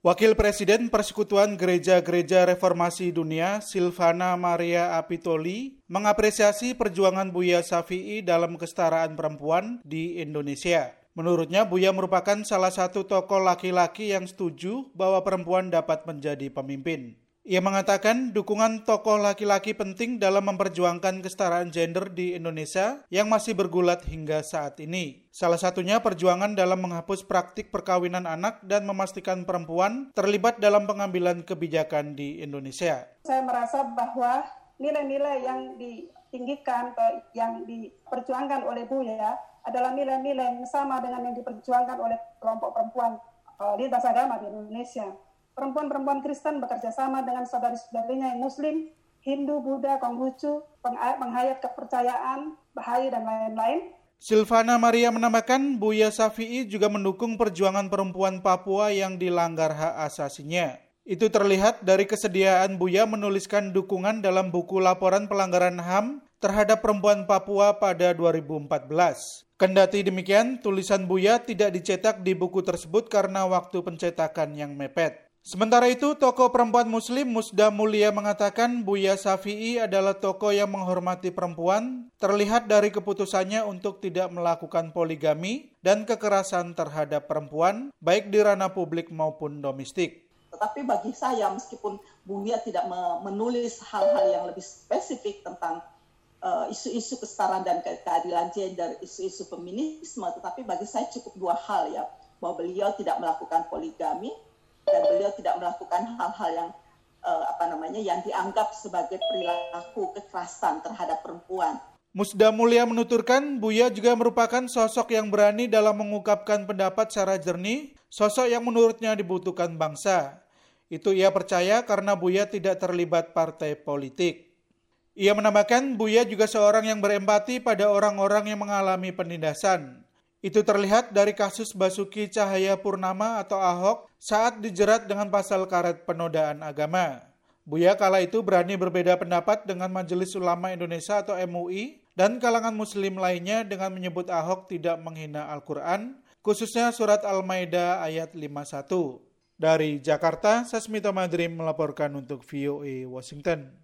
Wakil Presiden Persekutuan Gereja-Gereja Reformasi Dunia, Silvana Maria Apitoli, mengapresiasi perjuangan Buya Safi'i dalam kesetaraan perempuan di Indonesia. Menurutnya, Buya merupakan salah satu tokoh laki-laki yang setuju bahwa perempuan dapat menjadi pemimpin. Ia mengatakan dukungan tokoh laki-laki penting dalam memperjuangkan kesetaraan gender di Indonesia yang masih bergulat hingga saat ini. Salah satunya perjuangan dalam menghapus praktik perkawinan anak dan memastikan perempuan terlibat dalam pengambilan kebijakan di Indonesia. Saya merasa bahwa nilai-nilai yang ditinggikan yang diperjuangkan oleh Buya adalah nilai-nilai yang sama dengan yang diperjuangkan oleh kelompok perempuan uh, lintas agama di Indonesia perempuan-perempuan Kristen bekerja sama dengan saudari-saudarinya yang Muslim, Hindu, Buddha, Konghucu, penghayat kepercayaan, Baha'i, dan lain-lain. Silvana Maria menambahkan Buya Safi'i juga mendukung perjuangan perempuan Papua yang dilanggar hak asasinya. Itu terlihat dari kesediaan Buya menuliskan dukungan dalam buku laporan pelanggaran HAM terhadap perempuan Papua pada 2014. Kendati demikian, tulisan Buya tidak dicetak di buku tersebut karena waktu pencetakan yang mepet. Sementara itu, tokoh perempuan muslim Musda Mulia mengatakan Buya Safi'i adalah tokoh yang menghormati perempuan, terlihat dari keputusannya untuk tidak melakukan poligami dan kekerasan terhadap perempuan, baik di ranah publik maupun domestik. Tetapi bagi saya, meskipun Buya tidak menulis hal-hal yang lebih spesifik tentang uh, isu-isu kesetaraan dan keadilan gender, isu-isu feminisme, tetapi bagi saya cukup dua hal ya, bahwa beliau tidak melakukan poligami, dan beliau tidak melakukan hal-hal yang uh, apa namanya yang dianggap sebagai perilaku kekerasan terhadap perempuan. Musda Mulia menuturkan Buya juga merupakan sosok yang berani dalam mengungkapkan pendapat secara jernih, sosok yang menurutnya dibutuhkan bangsa. Itu ia percaya karena Buya tidak terlibat partai politik. Ia menambahkan Buya juga seorang yang berempati pada orang-orang yang mengalami penindasan. Itu terlihat dari kasus Basuki Cahaya Purnama atau Ahok saat dijerat dengan pasal karet penodaan agama. Buya kala itu berani berbeda pendapat dengan Majelis Ulama Indonesia atau MUI dan kalangan muslim lainnya dengan menyebut Ahok tidak menghina Al-Quran, khususnya surat Al-Maidah ayat 51. Dari Jakarta, Sasmito Madrim melaporkan untuk VOA Washington.